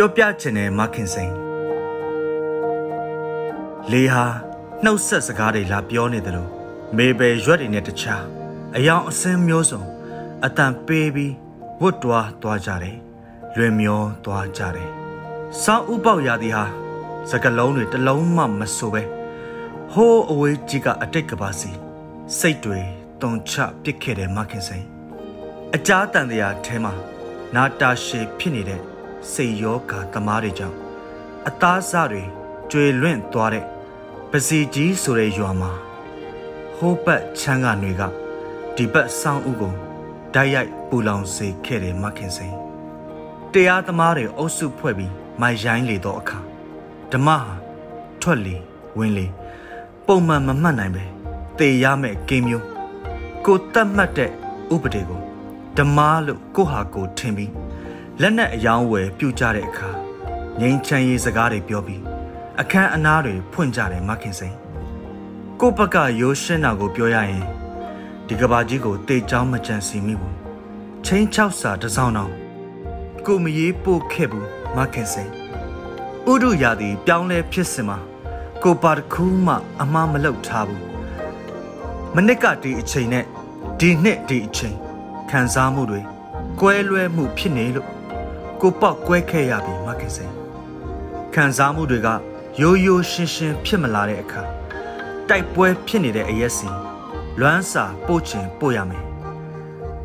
ပြောပြချင်တဲ့မခင်စိန်လေဟာနှုတ်ဆက်စကားတွေလာပြောနေတယ်လို့မေဘယ်ရွက်တွေနဲ့တခြားအယောင်အစင်းမျိုးစုံအတန်ပေးပြီးဝတ်တွားသွားကြတယ်လွင်မျောသွားကြတယ်စောင်းဥပေါက်ရာသီဟာစကလုံးတွေတစ်လုံးမှမဆိုပဲဟိုးအဝေးကြီးကအတိတ်ကပါစီစိတ်တွေတုံချပစ်ခဲ့တဲ့မခင်စိန်အကြားတန်တရားထဲမှာနာတာရှည်ဖြစ်နေတဲ့ စိတ်ယောဂါသမားတွေကြောင့်အသားစတွေကျွေလွင့်သွားတဲ့ပစီကြီးဆိုတဲ့ရွာမှာဟိုးပတ်ချမ်းကတွေကဒီဘက်ဆောင်းဥကိုဓာတ်ရိုက်ပူလောင်စေခဲ့တဲ့မခင်စိန်တရားသမားတွေအုပ်စုဖွဲ့ပြီးမိုင်ရိုင်းလေတော့အခါဓမ္မဟာထွက်လေဝင်လေပုံမှန်မမှတ်နိုင်ပဲတေရမဲ့ကင်းမျိုးကိုတတ်မှတ်တဲ့ဥပဒေကိုဓမ္မလို့ကိုဟာကိုထင်ပြီး လက်နက်အယောင်းဝယ်ပြုတ်ကြတဲ့အခါငိမ့်ချမ်းရေးစကားတွေပြောပြီးအခန်းအနားတွေဖွင့်ကြတယ်မခင်စိန်ကိုဘက်ကရိုးရှင်းတာကိုပြောရရင်ဒီကဘာကြီးကိုတေချောင်းမကြံစီမိဘူးချင်းချောက်စာတစ်စောင်းတော့ကိုမရေးပို့ခဲ့ဘူးမခင်စိန်ဥဒုရာသည်ပြောင်းလဲဖြစ်စင်မှာကိုပါတခုမှအမှားမလုပ်ထားဘူးမနစ်ကဒီအချိန်နဲ့ဒီနှစ်ဒီအချိန်ခံစားမှုတွေကွဲလွဲမှုဖြစ်နေလို့ ကိုပေါက်ကွဲခဲ့ရပြီမခင်စိန်ခံစားမှုတွေကရိုးရိုးရှင်းရှင်းဖြစ်မလာတဲ့အခါတိုက်ပွဲဖြစ်နေတဲ့အရက်စီလွမ်းစာပို့ချင်ပို့ရမယ်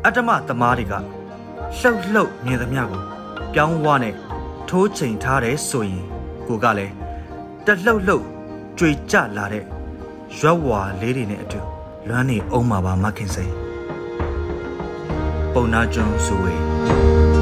အတ္တမသမားတွေကလှုပ်လှုပ်မြင်သမျှကိုပြောင်းဝနဲ့ထိုးချိန်ထားတယ်ဆိုရင်ကိုကလည်းတလှုပ်လှုပ်ကြွေကြလာတဲ့ရွက်ဝါလေးတွေနဲ့အတူလွမ်းနေအောင်ပါပါမခင်စိန်ပုံနာကျွန်းဆိုဝေး